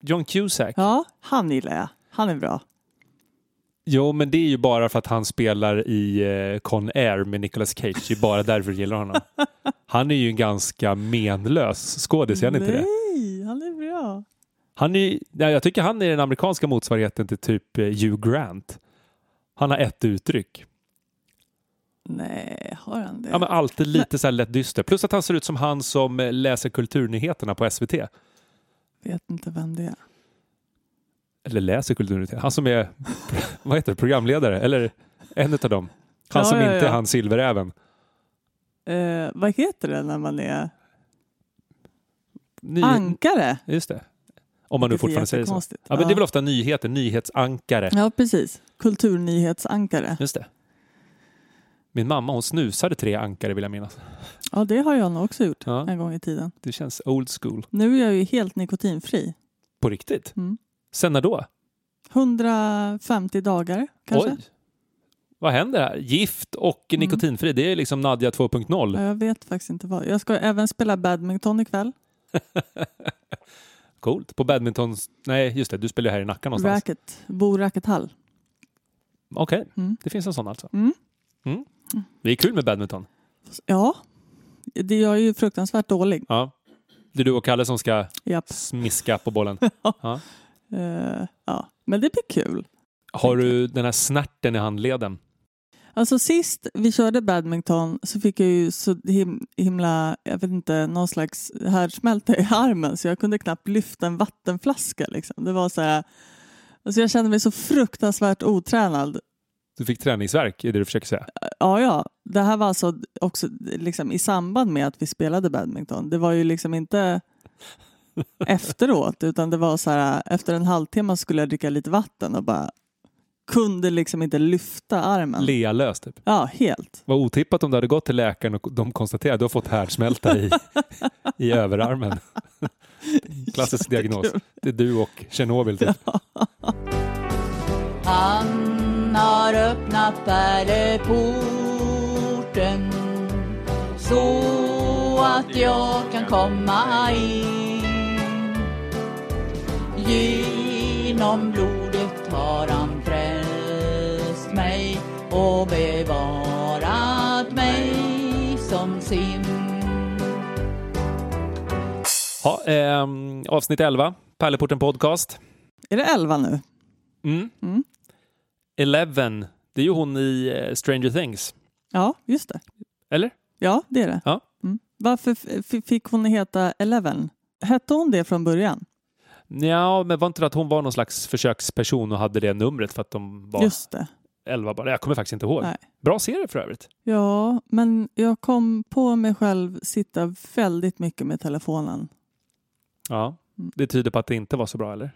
John Cusack. Ja, han gillar jag. Han är bra. Jo, men det är ju bara för att han spelar i eh, Con Air med Nicolas Cage. Det är bara därför jag gillar honom. Han är ju en ganska menlös skådis, är han inte det? Nej, han är bra. Han är, ja, jag tycker han är den amerikanska motsvarigheten till typ eh, Hugh Grant. Han har ett uttryck. Nej, har han det? Ja, men alltid lite så här lätt dyster. Plus att han ser ut som han som eh, läser kulturnyheterna på SVT. Vet inte vem det är. Eller läser kulturnyheterna. Han som är vad heter det, programledare. Eller en av dem. Han Ja, som ja, inte är ja. han silveräven. Eh, vad heter det när man är Ny, ankare? Just det. Om man nu Det är fortfarande säger så. Ja, men det är väl ofta nyheter, nyhetsankare. Ja, precis. Kulturnyhetsankare. Just det. Min mamma hon snusade tre ankare vill jag minnas. Ja, det har jag nog också gjort Ja. en gång i tiden. Det känns old school. Nu är jag ju helt nikotinfri. På riktigt? Mm. Sen när då? 150 dagar kanske. Oj. Vad händer här? Gift och Mm. nikotinfri, det är liksom Nadja 2.0. Ja, jag vet faktiskt inte vad. Jag ska även spela badminton ikväll. Coolt. På badminton... Nej, just det. Du spelar här i Nacka någonstans. Racket. Bo Rackethall. Okej, Mm. det finns en sån alltså. Mm. Det är kul med badminton. Ja, det jag är ju fruktansvärt dålig. Ja. Det är du och Kalle som ska Japp. smiska på bollen. Ja. Eh, ja. Men det blir kul. Har du den här snärten i handleden? Alltså sist vi körde badminton så fick jag ju så him himla, jag vet inte, någon slags härdsmälta i armen så jag kunde knappt lyfta en vattenflaska. Liksom. Det var så här, alltså jag kände mig så fruktansvärt otränad. Du fick träningsverk, är det du försöker säga? Ja, ja, det här var alltså också liksom, i samband med att vi spelade badminton. Det var ju liksom inte efteråt utan det var så här, efter en halvtimme skulle jag dricka lite vatten och bara kunde liksom inte lyfta armen. Lealös typ. Ja, helt. Vad otippat om du hade gått till läkaren och de konstaterade att du har fått härdsmälta i, i överarmen. Klassisk diagnos. Det är du och Tjernobyl. Typ. Han har öppnat pärleporten så att jag kan komma in. Genom blodet har han frälst mig och bevarat mig som sin. Ja, ehm, avsnitt 11, Pärleporten Podcast. Är det 11 nu? Mm. Mm. Eleven, det är ju hon i eh, Stranger Things. Ja, just det. Eller? Ja, det är det. Ja. Mm. Varför fick hon heta Eleven? Hette hon det från början? Ja, men var inte det att hon var någon slags försöksperson och hade det numret för att de var Just det. 11 bara? Jag kommer faktiskt inte ihåg. Nej. Bra serie för övrigt. Ja, men jag kom på mig själv sitta väldigt mycket med telefonen. Ja, Mm. det tyder på att det inte var så bra, eller?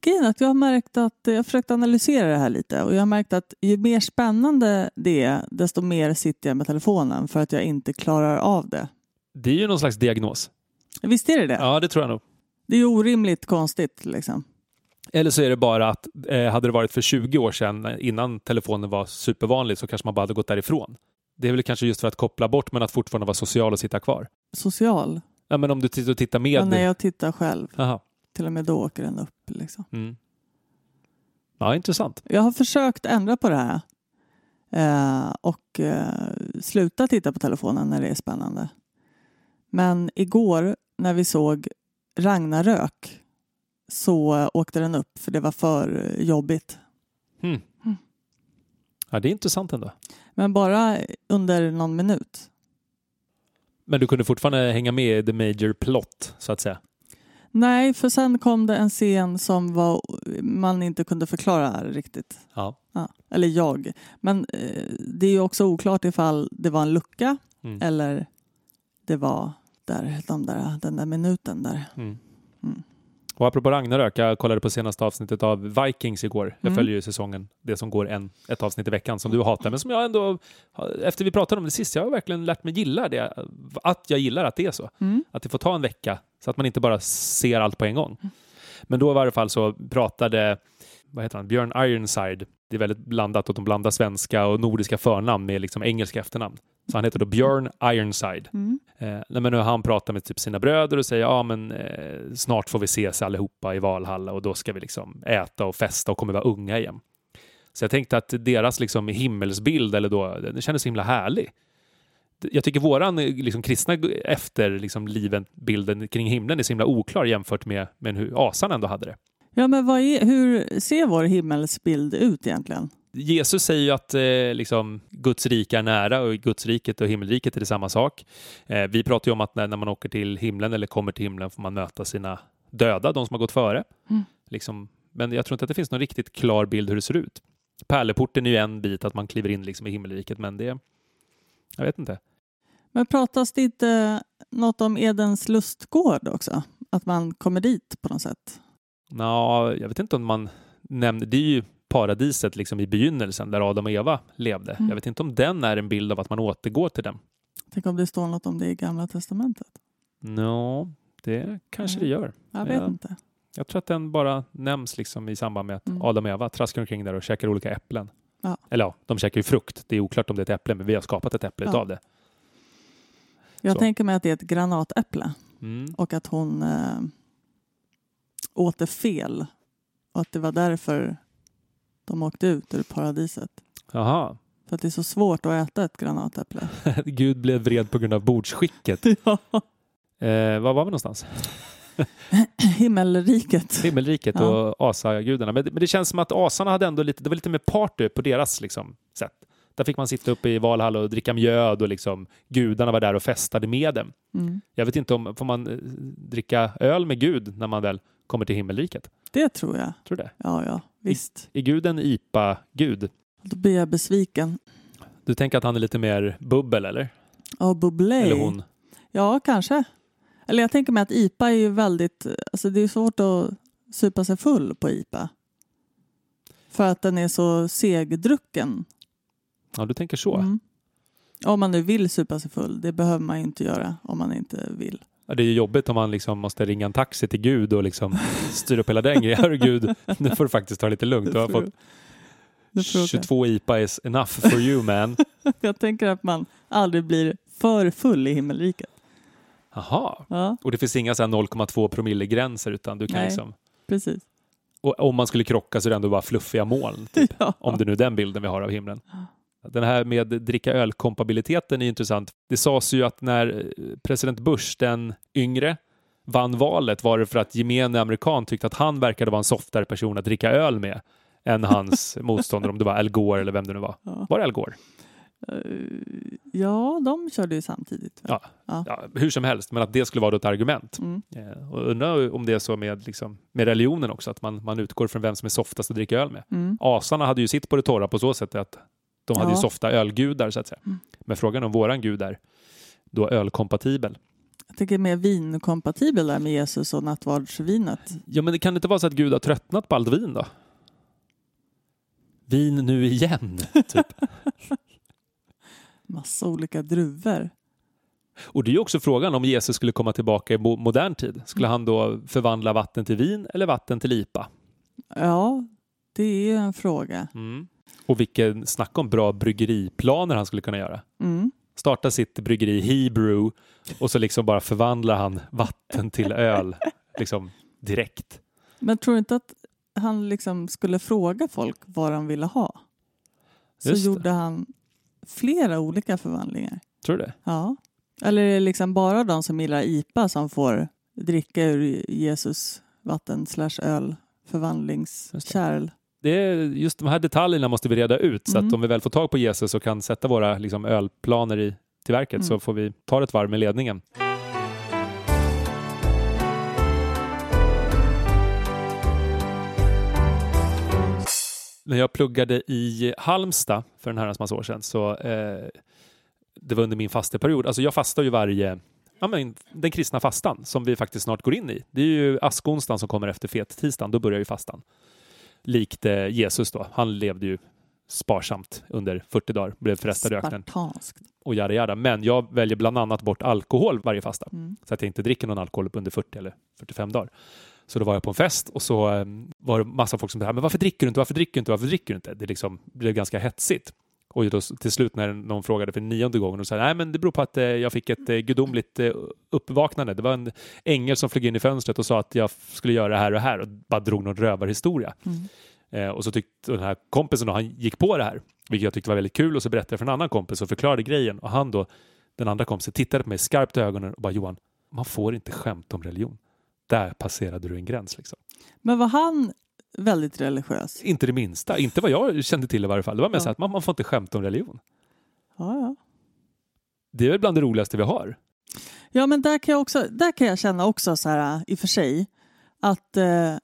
Grejen att jag har märkt att jag har försökt analysera det här lite och jag har märkt att ju mer spännande det är desto mer sitter jag med telefonen för att jag inte klarar av det. Det är ju någon slags diagnos. Visst är det det? Ja, det tror jag nog. Det är ju orimligt konstigt liksom. Eller så är det bara att eh, hade det varit för 20 år sedan innan telefonen var supervanlig så kanske man bara hade gått därifrån. Det är väl kanske just för att koppla bort men att fortfarande vara social och sitta kvar. Social. Ja, men om du tittar med... Ja, när jag tittar själv, Jaha. Till och med då åker den upp. Liksom. Mm. Ja, intressant. Jag har försökt ändra på det här eh, och eh, sluta titta på telefonen när det är spännande. Men igår när vi såg Ragnarök så åkte den upp för det var för jobbigt. Mm. Mm. Ja, det är intressant ändå. Men bara under någon minut. Men du kunde fortfarande hänga med i the major plot, så att säga. Nej, för sen kom det en scen som var, man inte kunde förklara riktigt. Ja. Ja, eller jag. Men eh, det är ju också oklart ifall det var en lucka Mm. eller det var där, de där, den där minuten där. Mm. Mm. Och apropå Ragnarök, jag kollade på senaste avsnittet av Vikings igår. Jag Mm. följer ju säsongen, det som går en, ett avsnitt i veckan som du hatar, men som jag ändå, efter vi pratade om det sist, jag har verkligen lärt mig gilla det. Att jag gillar att det är så. Mm. Att det får ta en vecka, så att man inte bara ser allt på en gång. Men då i varje fall så pratade, vad heter han, Björn Ironside. Det är väldigt blandat och de blandar svenska och nordiska förnamn med liksom engelska efternamn. Så han heter då Björn Ironside. Mm. Eh, men nu han pratar med typ sina bröder och säger ja men eh, snart får vi ses allihopa i Valhalla och då ska vi liksom äta och festa och kommer vara unga igen. Så jag tänkte att deras liksom himmelsbild eller då, den kändes så himla härlig. Jag tycker våran eh, liksom, kristna efter liksom, livet, bilden kring himlen är så himla oklar jämfört med, med hur asan ändå hade det. Ja, men är, hur ser vår himmelsbild ut egentligen? Jesus säger ju att eh, liksom, Guds rike är nära och Guds riket och himmelriket är det samma sak. Eh, vi pratar ju om att när, när, man åker till himlen eller kommer till himlen får man möta sina döda, de som har gått före. Mm. Liksom, men jag tror inte att det finns någon riktigt klar bild hur det ser ut. Pärleporten är ju en bit, att man kliver in liksom i himmelriket, men det... Jag vet inte. Men pratas det inte något om Edens lustgård också? Att man kommer dit på något sätt? Nå, jag vet inte om man nämner... Det är ju paradiset liksom i begynnelsen där Adam och Eva levde. Mm. Jag vet inte om den är en bild av att man återgår till den. Tänk om det står något om det i Gamla Testamentet? Nå, det kanske det gör. Jag vet Ja. inte. Jag tror att den bara nämns liksom i samband med att Mm. Adam och Eva traskar omkring där och käkar olika äpplen. Ja. Eller ja, de käkar ju frukt. Det är oklart om det är ett äpple, men vi har skapat ett äpple Ja. utav det. Jag Så. tänker mig att det är ett granatäpple Mm. och att hon eh, åt det fel. Och att det var därför de åkte ut ur paradiset. Jaha. För att det är så svårt att äta ett granatäpple. Gud blev vred på grund av bordsskicket. ja. Eh, var var vi någonstans? Himmelriket. Himmelriket Ja. och asagudarna. Men, det- men det känns som att asarna hade ändå lite, det var lite mer party på deras liksom, sätt. Där fick man sitta uppe i Valhalla och dricka mjöd och liksom, gudarna var där och festade med dem. Mm. Jag vet inte om, får man eh, dricka öl med Gud när man väl kommer till himmelriket? Det tror jag. Tror det? Ja, ja, visst. Är Gud en IPA-gud? Då blir jag besviken. Du tänker att han är lite mer bubbel eller? Ja, bubbly. Eller hon? Ja, kanske. Eller jag tänker mig att IPA är ju väldigt... Alltså det är svårt att supa sig full på IPA. För att den är så segdrucken. Ja, du tänker så. Mm. Om man nu vill supa sig full. Det behöver man inte göra om man inte vill. Ja, det är ju jobbigt om man liksom måste ringa en taxi till Gud och liksom styra upp hela den grejen. Hörru Gud, nu får du faktiskt ta lite lugnt. Du har fått Det får jag- 22 IPA is enough for you man. Jag tänker att man aldrig blir för full i himmelriket. Jaha. Ja, Och det finns inga så här 0,2 promillegränser utan du kan Nej. liksom... precis. Och om man skulle krocka så är det ändå bara fluffiga moln. Typ. Ja. Om det nu är den bilden vi har av himlen. Den här med dricka öl-kompabiliteten är intressant. Det sades ju att när eh, president Bush, den yngre, vann valet var det för att gemene amerikan tyckte att han verkade vara en softare person att dricka öl med än hans motståndare, om det var Al Gore eller vem det nu var. Ja. Var det Al Gore? Eh, ja, de körde ju samtidigt. Ja. Ja. Ja, hur som helst, men att det skulle vara ett argument. Mm. Eh, Och undrar om det är så med, liksom, med religionen också, att man, man utgår från vem som är softast att dricka öl med. Mm. Asarna hade ju sitt på det torra på så sätt att de hade ju Ja. softa ölgudar så att säga. Mm. Men frågan om våran gud är då ölkompatibel. Jag tänker mer vinkompatibel där med Jesus och nattvardsvinet. Ja, men det kan inte vara så att Gud har tröttnat på allt vin då? Vin nu igen, typ. Massa olika druvor. Och det är ju också frågan om Jesus skulle komma tillbaka i mo- modern tid. Skulle han då förvandla vatten till vin eller vatten till IPA? Ja, det är ju en fråga. Mm. Och vilken, snacka om bra bryggeriplaner han skulle kunna göra. Mm. Starta sitt bryggeri Hebrew och så liksom bara förvandlar han vatten till öl liksom direkt. Men tror du inte att han liksom skulle fråga folk vad de ville ha? Så Just det. gjorde han flera olika förvandlingar. Tror du det? Ja. Eller är det liksom bara de som gillar IPA som får dricka ur Jesus vatten slash öl förvandlingskärl? Det är just de här detaljerna måste vi reda ut så Mm. att om vi väl får tag på Jesus och kan sätta våra liksom, ölplaner i, till verket så Mm. får vi ta ett varv med ledningen. När jag pluggade i Halmstad för en herrans massa år sedan så eh, det var under min fasteperiod. Alltså jag fastar ju varje Ja, men den kristna fastan som vi faktiskt snart går in i. Det är ju askonsdagen som kommer efter fet-tisdagen. Då börjar ju fastan likt eh, Jesus då. Han levde ju sparsamt under 40 dagar, blev frestad i öknen och jada jada. Men jag väljer bland annat bort alkohol varje fasta. Mm. Så att jag inte dricker någon alkohol under 40 eller 45 dagar. Så då var jag på en fest och så eh, var det massa folk som sa, men varför dricker du inte, varför dricker du inte, varför dricker du inte? Det liksom blev ganska hetsigt. Och då, till slut när någon frågade för nionde gången och sa nej men det beror på att eh, jag fick ett eh, gudomligt eh, uppvaknande. Det var en ängel som flög in i fönstret och sa att jag skulle göra det här och här och bara drog någon rövarhistoria. Mm. Och så tyckte den här kompisen då, han gick på det här, vilket jag tyckte var väldigt kul och så berättade jag för en annan kompis och förklarade grejen och han då, den andra kompisen, tittade på mig skarpt i ögonen och bara Johan, man får inte skämta om religion. Där passerade du en gräns liksom. Men var han väldigt religiös? Inte det minsta, inte vad jag kände till i varje fall. Det var mer Ja. så att man, man får inte skämta om religion. Ja, ja. Det är väl bland det roligaste vi har. Ja, men där kan jag, också, där kan jag känna också så här i och för sig att eh,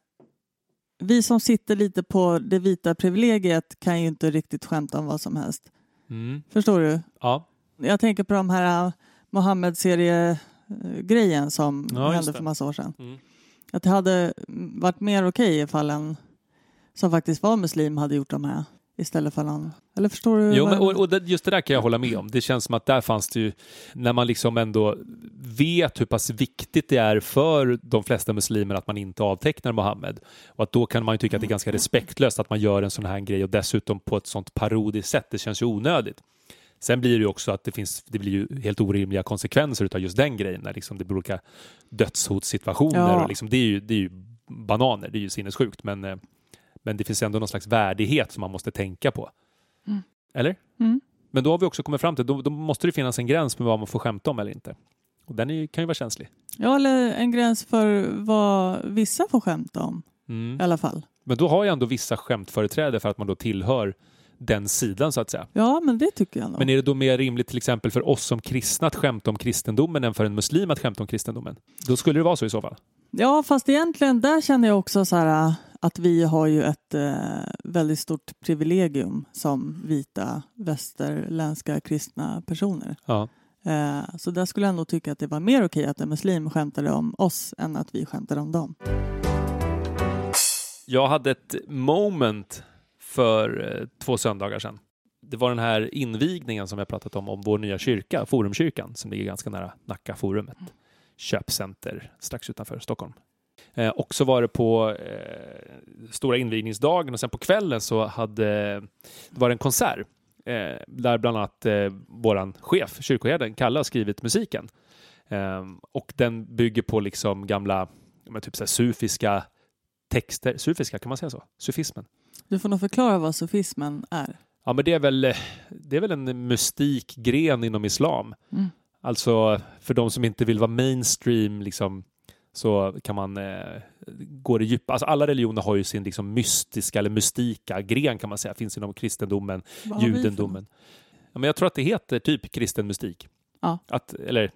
vi som sitter lite på det vita privilegiet kan ju inte riktigt skämta om vad som helst. Mm. Förstår du? Ja. Jag tänker på de här Mohammed-serie-grejen som Ja, hände för massa år sedan. Mm. Att det hade varit mer okej ifall en som faktiskt var muslim hade gjort de här istället för någon. Eller förstår du? Jo, men, och, och just det där kan jag hålla med om. Det känns som att där fanns det ju, när man liksom ändå vet hur pass viktigt det är för de flesta muslimer att man inte avtecknar Mohammed. Och att då kan man ju tycka att det är ganska respektlöst att man gör en sån här grej och dessutom på ett sånt parodiskt sätt. Det känns ju onödigt. Sen blir det ju också att det, finns, det blir ju helt orimliga konsekvenser utav just den grejen. När liksom det blir olika dödshotssituationer. Ja. Och liksom, det, är ju, det är ju bananer, det är ju sinnessjukt. Men, eh, men det finns ändå någon slags värdighet som man måste tänka på. Mm. Eller? Mm. Men då har vi också kommit fram till då, då måste det finnas en gräns med vad man får skämta om eller inte. Och den är, kan ju vara känslig. Ja, eller en gräns för vad vissa får skämta om Mm. i alla fall. Men då har ju ändå vissa skämtföreträde för att man då tillhör den sidan så att säga. Ja, men det tycker jag nog. Men är det då mer rimligt till exempel för oss som kristna att skämta om kristendomen än för en muslim att skämta om kristendomen? Då skulle det vara så i så fall. Ja, fast egentligen där känner jag också så här äh, att vi har ju ett eh, väldigt stort privilegium som vita västerländska kristna personer. Ja. Eh, så där skulle jag ändå tycka att det var mer okej att en muslim skämtade om oss än att vi skämtade om dem. Jag hade ett moment för eh, två söndagar sedan. Det var den här invigningen som jag pratat om, om vår nya kyrka, Forumkyrkan, som ligger ganska nära Nacka Forum, ett köpcenter strax utanför Stockholm. Eh, och så var det på eh, stora invigningsdagen och sen på kvällen så hade det var en konsert eh, där bland annat eh, våran chef, kyrkoherden, Kalle, har skrivit musiken. Eh, och den bygger på liksom gamla, typ så sufiska texter. Sufiska, kan man säga så? Sufismen. Du får nog förklara vad sofismen är. Ja, men det är väl, det är väl en mystikgren inom islam. Mm. Alltså, för de som inte vill vara mainstream, liksom, så kan man eh, gå det djupa. Alltså, alla religioner har ju sin liksom, mystiska eller mystika gren kan man säga. Finns inom kristendomen, judendomen. Ja, men jag tror att det heter typ kristen mystik. Ja. Att, eller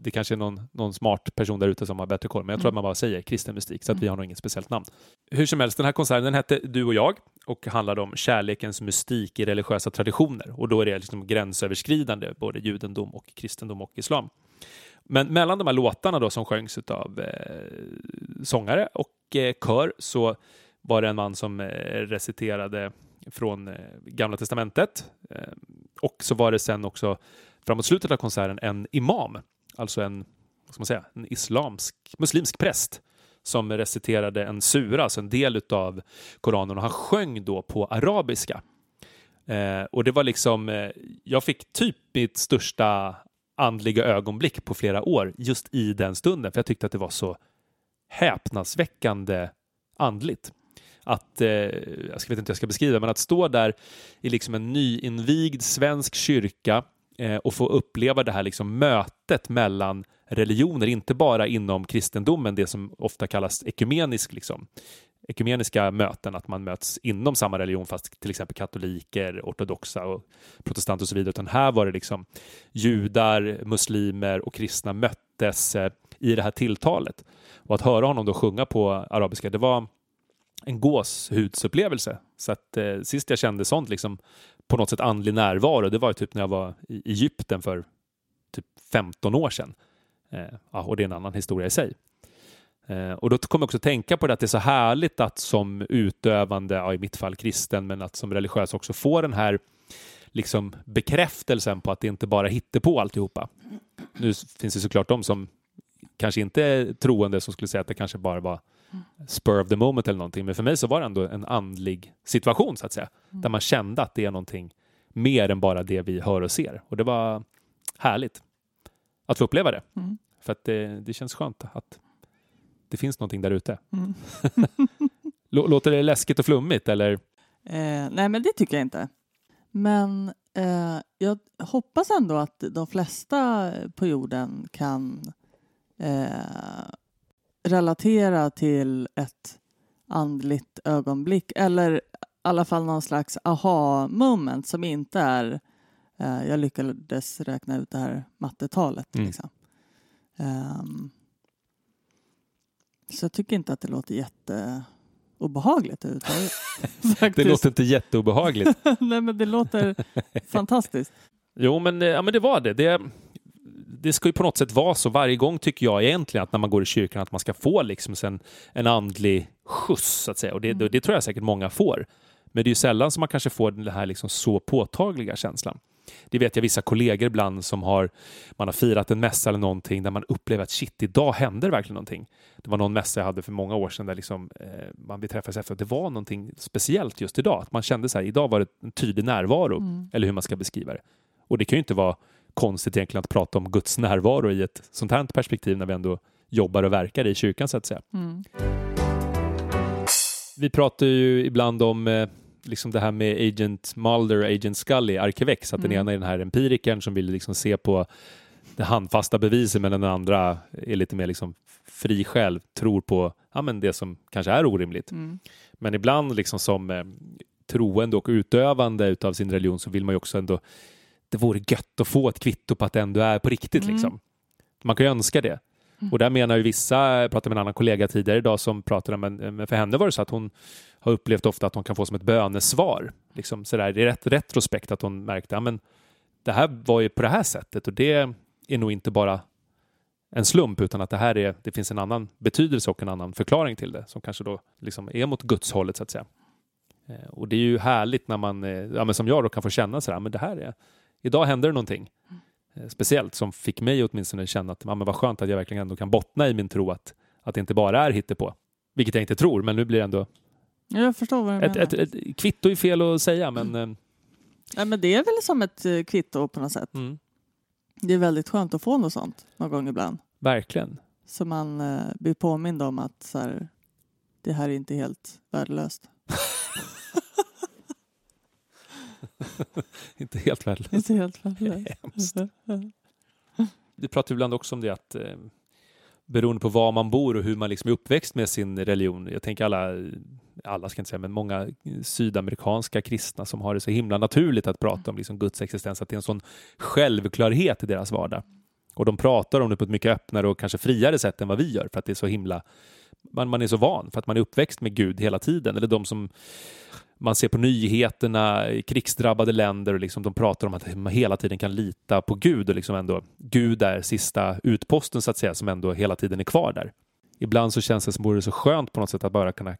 det kanske är någon, någon smart person där ute som har bättre koll, men jag tror Mm. att man bara säger kristen mystik, så att Mm. vi har nog inget speciellt namn. Hur som helst, den här konserten den hette Du och jag och handlade om kärlekens mystik i religiösa traditioner. Och då är det liksom gränsöverskridande, både judendom och kristendom och islam. Men mellan de här låtarna då som sjöngs av eh, sångare och eh, kör så var det en man som eh, reciterade från eh, Gamla Testamentet. Eh, och så var det sen också framåt slutet av konserten en imam, alltså en, vad ska man säga, en islamsk, muslimsk präst som reciterade en sura, alltså en del av Koranen och han sjöng då på arabiska. Eh, och det var liksom, eh, jag fick typ mitt största andliga ögonblick på flera år just i den stunden, för jag tyckte att det var så häpnadsväckande andligt. Att, eh, jag vet inte hur jag ska beskriva, men att stå där i liksom en nyinvigd svensk kyrka Eh, och få uppleva det här liksom mötet mellan religioner, inte bara inom kristendomen, det som ofta kallas ekumenisk, liksom, ekumeniska möten, att man möts inom samma religion fast till exempel katoliker, ortodoxa och protestanter och så vidare, utan här var det liksom judar, muslimer och kristna möttes eh, i det här tilltalet. Och att höra honom då sjunga på arabiska, det var en gåshudsupplevelse. Så att eh, sist jag kände sånt, liksom på något sätt andlig närvaro, det var ju typ när jag var i Egypten för typ 15 år sedan. Eh, ja, och det är en annan historia i sig. Eh, och då kommer jag också tänka på det att det är så härligt att som utövande, ja, i mitt fall kristen, men att som religiös också få den här liksom bekräftelsen på att det inte bara hittar på alltihopa. Nu finns det såklart de som kanske inte är troende som skulle säga att det kanske bara var spur of the moment eller någonting. Men för mig så var det ändå en andlig situation så att säga. Där man kände att det är någonting mer än bara det vi hör och ser. Och det var härligt att få uppleva det. Mm. För att det, det känns skönt att det finns någonting där ute. Mm. Lå- Låter det läskigt och flummigt eller? Eh, nej, men det tycker jag inte. Men eh, jag hoppas ändå att de flesta på jorden kan eh, relatera till ett andligt ögonblick eller i alla fall någon slags aha-moment som inte är eh, jag lyckades räkna ut det här mattetalet. Mm. Liksom. Ehm, så jag tycker inte att det låter jätteobehagligt överhuvudtaget. Det låter inte jätteobehagligt. Nej, men det låter fantastiskt. Jo, men, ja, men det var det. det. Det ska ju på något sätt vara så varje gång tycker jag egentligen att när man går i kyrkan att man ska få liksom en, en andlig skjuts så att säga. Och det, det, det tror jag säkert många får. Men det är ju sällan som man kanske får den här liksom så påtagliga känslan. Det vet jag vissa kollegor ibland som har, man har firat en mässa eller någonting där man upplever att shit, idag händer verkligen någonting. Det var någon mässa jag hade för många år sedan där liksom, eh, man vi träffades efter att det var någonting speciellt just idag. Att man kände så här, idag var det en tydlig närvaro, Mm. eller hur man ska beskriva det. Och det kan ju inte vara konstigt egentligen att prata om Guds närvaro i ett sånt här perspektiv när vi ändå jobbar och verkar i kyrkan så att säga. Mm. Vi pratar ju ibland om eh, liksom det här med Agent Mulder och Agent Scully, Arkivex, att den Mm. ena är den här empirikern som vill liksom se på det handfasta beviset medan den andra är lite mer liksom fri själv, tror på ja, men det som kanske är orimligt. Mm. Men ibland liksom som eh, troende och utövande utav sin religion så vill man ju också ändå, det vore gött att få ett kvitto på att det ändå är på riktigt. Mm. Liksom. Man kan ju önska det. Och där menar ju vissa, jag pratade med en annan kollega tidigare idag som pratade om, men för henne var det så att hon har upplevt ofta att hon kan få som ett bönesvar. Liksom sådär, i rätt, retrospekt att hon märkte, ja, men det här var ju på det här sättet och det är nog inte bara en slump utan att det här är, det finns en annan betydelse och en annan förklaring till det som kanske då liksom är mot Guds hållet så att säga. Eh, Och det är ju härligt när man, eh, ja, men som jag då kan få känna sådär, men det här är, idag händer det någonting. Eh, Speciellt som fick mig åtminstone känna att ja, men vad skönt att jag verkligen ändå kan bottna i min tro att, att det inte bara är hittepå. Vilket jag inte tror, men nu blir det ändå Ja, Jag förstår vad du ett, menar. ett, ett kvitto är fel att säga, men eh, Nej, men det är väl som ett eh, kvitto på något sätt. mm, Det är väldigt skönt att få något sånt någon gång ibland. verkligen. Så man eh, blir påmind om att så här, det här är inte helt värdelöst. Inte helt värdelöst. Inte helt värdelöst. Vi pratar ibland också om det att eh, beroende på var man bor och hur man liksom är uppväxt med sin religion. Jag tänker alla, alla ska inte säga, men många sydamerikanska kristna som har det så himla naturligt att prata om liksom Guds existens, att det är en sån självklarhet i deras vardag. Och de pratar om det på ett mycket öppnare och kanske friare sätt än vad vi gör för att det är så himla man, man är så van för att man är uppväxt med Gud hela tiden. Eller de som man ser på nyheterna i krigsdrabbade länder och liksom de pratar om att man hela tiden kan lita på Gud och liksom ändå Gud är sista utposten så att säga som ändå hela tiden är kvar där. Ibland så känns det som vore det så skönt på något sätt att bara kunna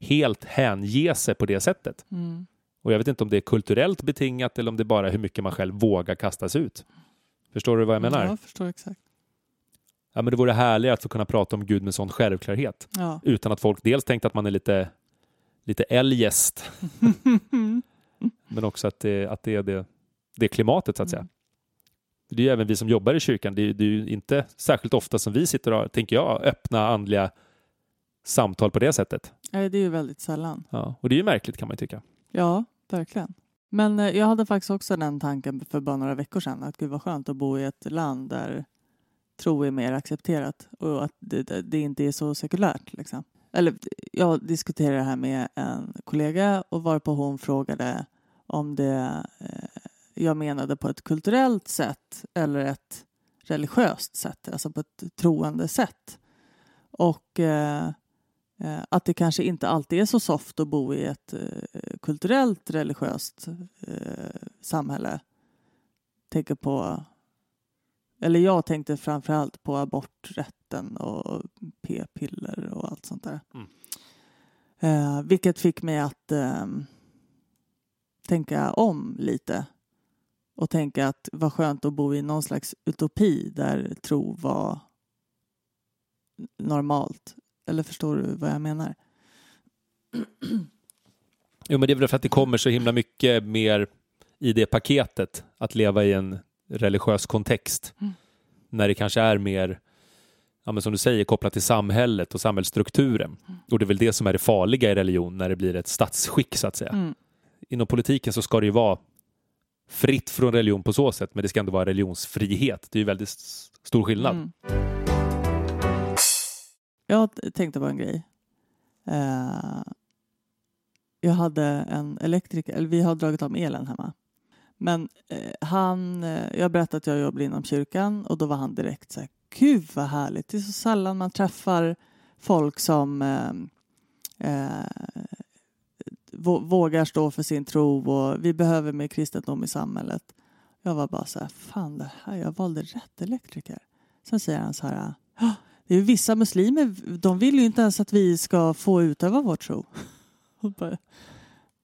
helt hänge sig på det sättet. Mm. Och jag vet inte om det är kulturellt betingat eller om det bara är hur mycket man själv vågar kastas ut. Förstår du vad jag menar? Ja, Ja. jag förstår exakt. men det vore härligare att få kunna prata om Gud med sån självklarhet Ja. utan att folk dels tänkte att man är lite, lite eljest men också att det, att det är det, det klimatet så att säga. Det är ju även vi som jobbar i kyrkan. Det är, det är ju inte särskilt ofta som vi sitter och tänker jag, öppna andliga samtal på det sättet. Nej, det är ju väldigt sällan. Ja. Och det är ju märkligt kan man ju tycka. Ja, verkligen. Men eh, jag hade faktiskt också den tanken för bara några veckor sedan att gud vad skönt att bo i ett land där tro är mer accepterat och att det, det inte är så sekulärt. Liksom. Eller jag diskuterade det här med en kollega och varpå hon frågade om det eh, jag menade på ett kulturellt sätt eller ett religiöst sätt, alltså på ett troende sätt. Och eh, eh, att det kanske inte alltid är så soft att bo i ett eh, kulturellt religiöst eh, samhälle. Tänker på, eller jag tänkte framförallt på aborträtten och p-piller och allt sånt där. Mm. Eh, vilket fick mig att eh, tänka om lite och tänka att vad skönt att bo i någon slags utopi där tro var normalt. Eller förstår du vad jag menar? Jo, men det är väl för att det kommer så himla mycket mer i det paketet att leva i en religiös kontext. Mm. När det kanske är mer, ja, som du säger, kopplat till samhället och samhällsstrukturen. Mm. Och det är väl det som är det farliga i religion, när det blir ett statsskick så att säga. Mm. Inom politiken så ska det ju vara fritt från religion på så sätt, men det ska ändå vara religionsfrihet. Det är ju väldigt stor skillnad. Mm. Jag tänkte på en grej. Eh, jag hade en elektriker, eller vi har dragit om elen hemma. Men eh, han, eh, jag berättade att jag jobbar inom kyrkan och då var han direkt så här, gud vad härligt, det är så sällan man träffar folk som eh, eh, vågar stå för sin tro och vi behöver mer kristendom i samhället. Jag var bara så här, fan det här, jag valde rätt elektriker. Sen säger han så här, det är ju vissa muslimer, de vill ju inte ens att vi ska få utöva vår tro.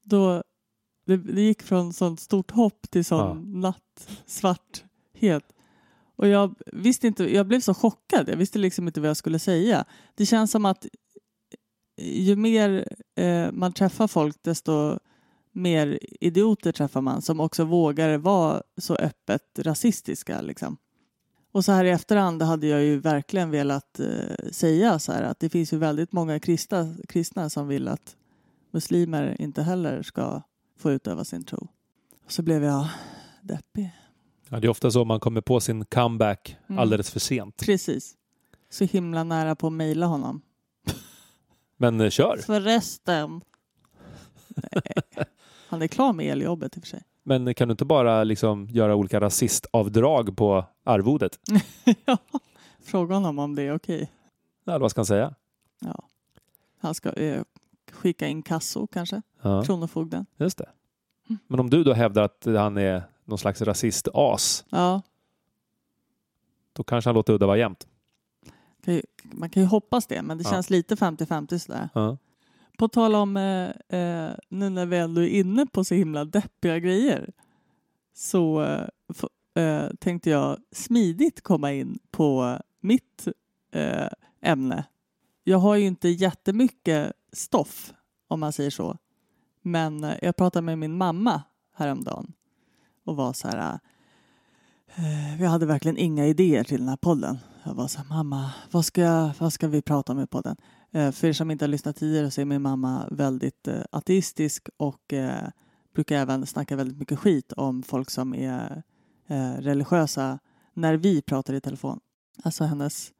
Då, det, det gick från sånt stort hopp till sån nattsvarthet. Och jag visste inte, jag blev så chockad, jag visste liksom inte vad jag skulle säga. Det känns som att ju mer eh, man träffar folk desto mer idioter träffar man som också vågar vara så öppet rasistiska. Liksom. Och så här i efterhand hade jag ju verkligen velat eh, säga så här att det finns ju väldigt många kristna, kristna som vill att muslimer inte heller ska få utöva sin tro. Så blev jag deppig. Ja, det är ofta så man kommer på sin comeback Mm. alldeles för sent. Precis. Så himla nära på att mejla honom. Men eh, kör! Förresten. Nej. Han är klar med eljobbet i och för sig. Men kan du inte bara liksom göra olika rasistavdrag på arvodet? ja. Fråga honom om det är okej. Ja, vad ska han säga? Ja. Han ska eh, skicka in kasso kanske. Ja, Kronofogden. just det. Mm. Men om du då hävdar att han är någon slags rasist-as, Ja. då kanske han låter udda vara ju, man kan ju hoppas det, men det Ja. känns lite 50-50 sådär. Ja. På tal om, eh, eh, nu när vi ändå är inne på så himla deppiga grejer, så eh, eh, tänkte jag smidigt komma in på mitt eh, ämne. Jag har ju inte jättemycket stoff, om man säger så. Men eh, jag pratade med min mamma häromdagen och var så här... Eh, vi hade verkligen inga idéer till den här podden. Jag var så här, mamma, vad ska, vad ska vi prata om i podden? Eh, för er som inte har lyssnat tidigare så är min mamma väldigt eh, ateistisk och eh, brukar även snacka väldigt mycket skit om folk som är eh, religiösa när vi pratar i telefon. Alltså hennes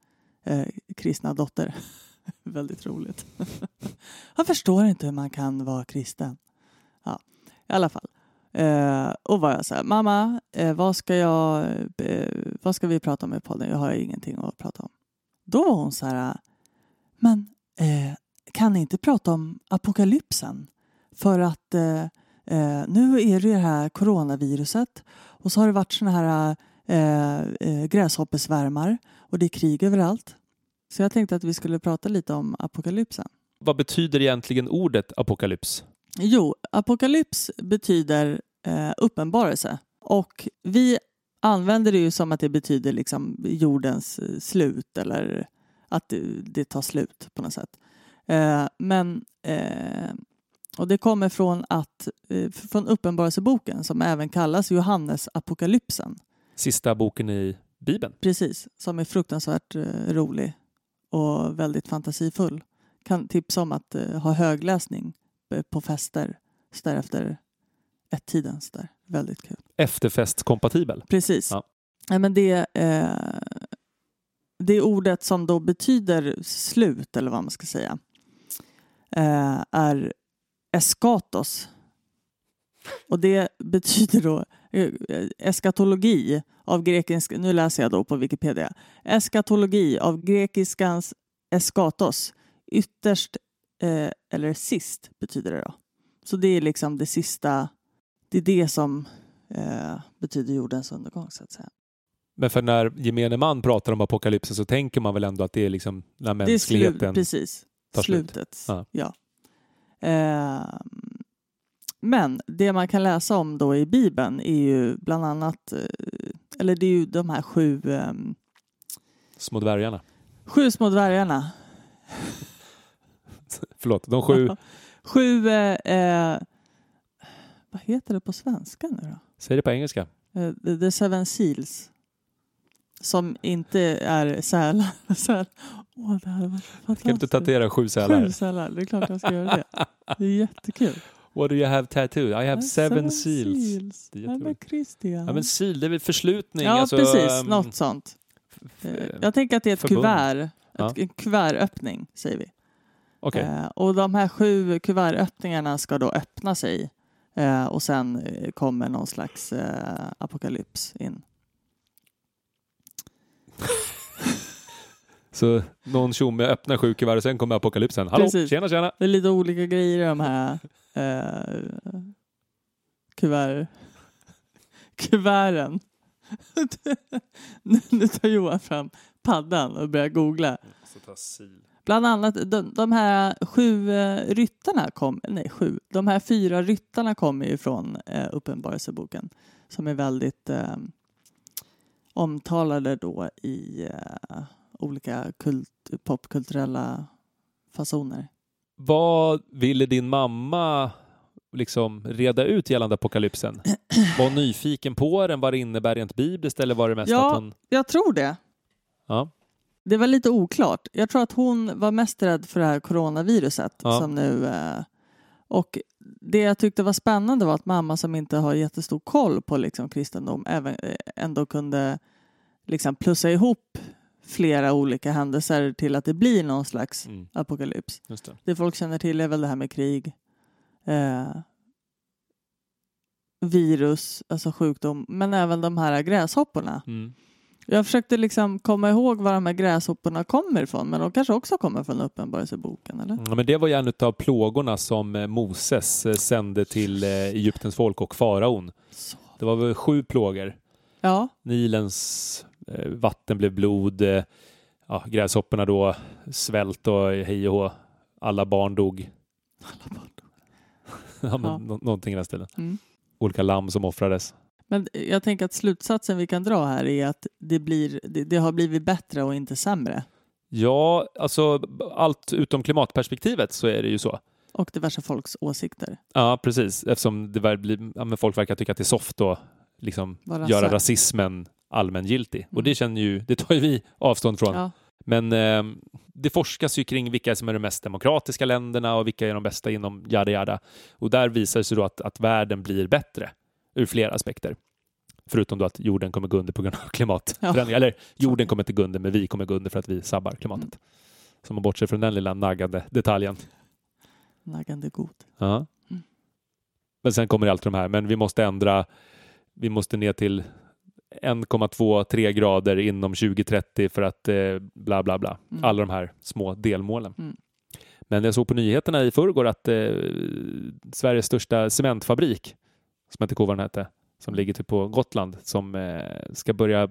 eh, kristna dotter. väldigt roligt. Jag förstår inte hur man kan vara kristen. Ja, i alla fall. Eh, och var jag så här, mamma, eh, vad, ska jag, eh, vad ska vi prata om i podden? Jag har ingenting att prata om. Då var hon så här, men eh, kan ni inte prata om apokalypsen? För att eh, eh, nu är det ju det här coronaviruset och så har det varit såna här eh, eh, gräshoppesvärmar och det är krig överallt. Så jag tänkte att vi skulle prata lite om apokalypsen. Vad betyder egentligen ordet apokalyps? Jo, apokalyps betyder eh, uppenbarelse och vi använder det ju som att det betyder liksom jordens eh, slut eller att det, tar slut på något sätt. Eh, men eh, och det kommer från att eh, från uppenbarelseboken som även kallas Johannes apokalypsen. Sista boken i Bibeln. Precis, som är fruktansvärt eh, rolig och väldigt fantasifull. Kan tipsa om att eh, ha högläsning eh, på fester så där efter ett tidens där. Väldigt kul. Efterfestkompatibel. Precis. Ja. Ja. men det, eh, det ordet som då betyder slut, eller vad man ska säga, eh, är eskatos. Och det betyder då eh, eskatologi av grekisk, nu läser jag då på Wikipedia. Eskatologi av grekiskans eskatos, ytterst eh, eller sist betyder det då. Så det är liksom det sista, det är det som eh, betyder jordens undergång så att säga. Men för när gemene man pratar om apokalypsen så tänker man väl ändå att det är liksom när Det är mänskligheten... precis. tar slut. Slutet. Ja. Ja. Eh, men det man kan läsa om då i Bibeln är ju bland annat, eh, eller det är ju de här sju, eh, Små dvärgarna. sju små dvärgarna. Förlåt, de sju Sju, eh, eh, vad heter det på svenska nu då? Säg det på engelska. Eh, The, Seven Seals. Som inte är sälar. Säl. Åh, det hade varit Kan du inte fantastiskt. tatuera sju sälar? Sju sälar, det är klart jag ska göra det. Det är jättekul. What do you have tattooed? I have seven, seals. Det är men. Christian. Ja men sil, det är väl förslutning? Ja, alltså, precis. ehm, Något sånt. Eh, Jag tänker att det är ett förbund. kuvert. Ett, en kuvertöppning, säger vi. Okej. Eh, och de här sju kuvertöppningarna ska då öppna sig. Eh, och sen eh, kommer någon slags eh, apokalyps in. Så någon tjomme öppnar sju kuvert och sen kommer apokalypsen. Hallå, Precis. tjena tjena! Det är lite olika grejer i de här eh, kuvert, kuverten. Nu- tar Johan fram paddan och börjar googla. Bland annat de, de här sju eh, ryttarna kom, nej sju, de här fyra ryttarna kommer ju från eh, Uppenbarelseboken som är väldigt eh, omtalade då i eh, olika kult, popkulturella fasoner. Vad ville din mamma liksom reda ut gällande apokalypsen? Var hon nyfiken på den? Vad det innebär rent bibliskt eller var det mest Ja. att hon... Jag tror det. Ja. Det var lite oklart. Jag tror att hon var mest rädd för det här coronaviruset Ja. som nu... Eh, och det jag tyckte var spännande var att mamma som inte har jättestor koll på liksom kristendom även, eh, ändå kunde liksom plussa ihop flera olika händelser till att det blir någon slags Mm, apokalyps. det. Det folk känner till är väl det här med krig, eh, virus, alltså sjukdom, men även de här gräshopporna. Mm. Jag försökte liksom komma ihåg var de här gräshopporna kommer ifrån, men de kanske också kommer från Uppenbarelseboken, eller? Ja, men det var ju en av plågorna som eh, Moses eh, sände till eh, Egyptens folk och faraon. Det var väl sju plågor. Ja, Nilens vatten blev blod. Eh, ja, gräshopporna då, svält och hej och hå. Alla barn dog. ja, men Ja. nå- någonting i den stilen. Mm. Olika lamm som offrades. men jag tänker att slutsatsen vi kan dra här är att det, blir, det, det har blivit bättre och inte sämre. Ja, alltså allt utom klimatperspektivet så är det ju så. Och diverse folks åsikter. Ja, precis. Eftersom det blir, ja, folk verkar tycka att det är soft att liksom göra rasismen allmängiltig. Och Mm. det känner ju, det tar ju vi avstånd från. Ja, Men eh, det forskas ju kring vilka som är de mest demokratiska länderna och vilka är de bästa inom yada yada. Och där visar det sig då att, att världen blir bättre ur flera aspekter. Förutom då att jorden kommer gå under på grund av klimatförändringar. Eller jorden kommer inte gå under, men vi kommer gå under för att vi sabbar klimatet. Mm. Så man bortser från den lilla naggande detaljen. naggande god. Ja. Mm. Men sen kommer alltid de här, men vi måste ändra, vi måste ner till 1,2-3 grader inom 2030 för att eh, bla bla bla. Mm. Alla de här små delmålen. Mm. Men jag såg på nyheterna i förrgår att eh, Sveriges största cementfabrik, som jag inte vad den hette, som ligger typ på Gotland, som eh, ska börja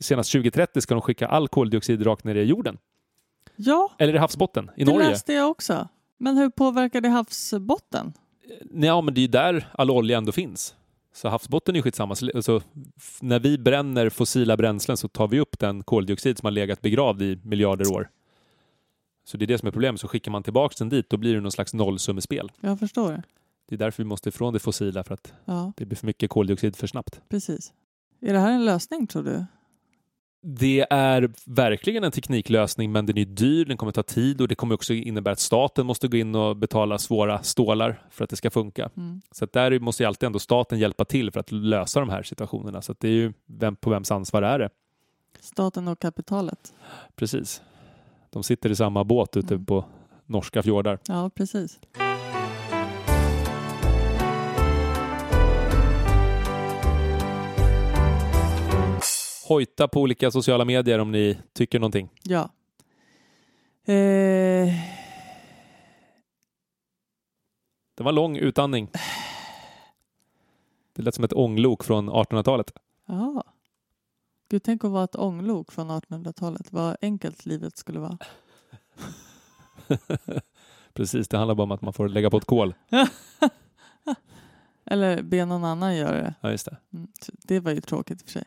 senast 2030 ska de skicka all koldioxid rakt ner i jorden. Ja, Eller i havsbotten i det Norge. läste jag också. Men hur påverkar det havsbotten? Ja, men det är ju där all olja ändå finns. Så havsbotten är skitsamma. Så, alltså, när vi bränner fossila bränslen så tar vi upp den koldioxid som har legat begravd i miljarder år. Så det är det som är problemet. Så skickar man tillbaka den dit, då blir det någon slags nollsummespel. Jag förstår. Det är därför vi måste ifrån det fossila, för att Ja, det blir för mycket koldioxid för snabbt. precis. Är det här en lösning, tror du? Det är verkligen en tekniklösning, men den är dyr, den kommer ta tid och det kommer också innebära att staten måste gå in och betala svåra stålar för att det ska funka. Mm. Så att där måste ju alltid ändå staten hjälpa till för att lösa de här situationerna. Så det är ju vem, på vems ansvar är det? Staten och kapitalet. Precis. De sitter i samma båt ute Mm. på norska fjordar. Ja, precis. Hojta på olika sociala medier om ni tycker någonting. Ja. Eh, Det var lång utandning. Det lät som ett ånglok från 1800-talet. ja. Gud, tänk att vara ett ånglok från 1800-talet. Vad enkelt livet skulle vara. Precis, det handlar bara om att man får lägga på ett kol. Eller be någon annan göra det. Ja, just det. Mm. Det var ju tråkigt i och för sig.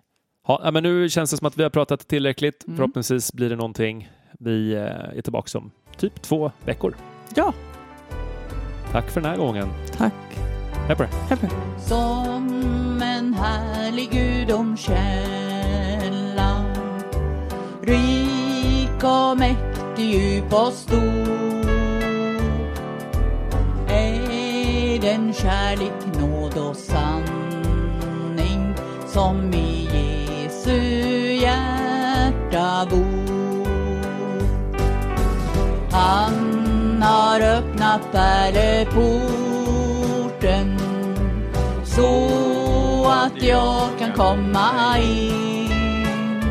Ja, men nu känns det som att vi har pratat tillräckligt. Mm. Förhoppningsvis blir det någonting. Vi eh, är tillbaka om typ två veckor. Ja, Tack för den här gången. tack. Hej på dig. Som en en härlig gudomskälla. Rik och mäktig, djup och stor. Är den kärlek, nåd och sanning som i har öppnat så att jag kan komma in.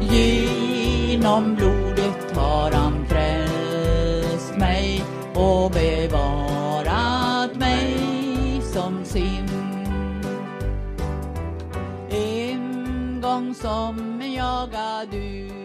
Genom blodet har han frälst mig och bevarat mig som sin. En gång som jag jagad ut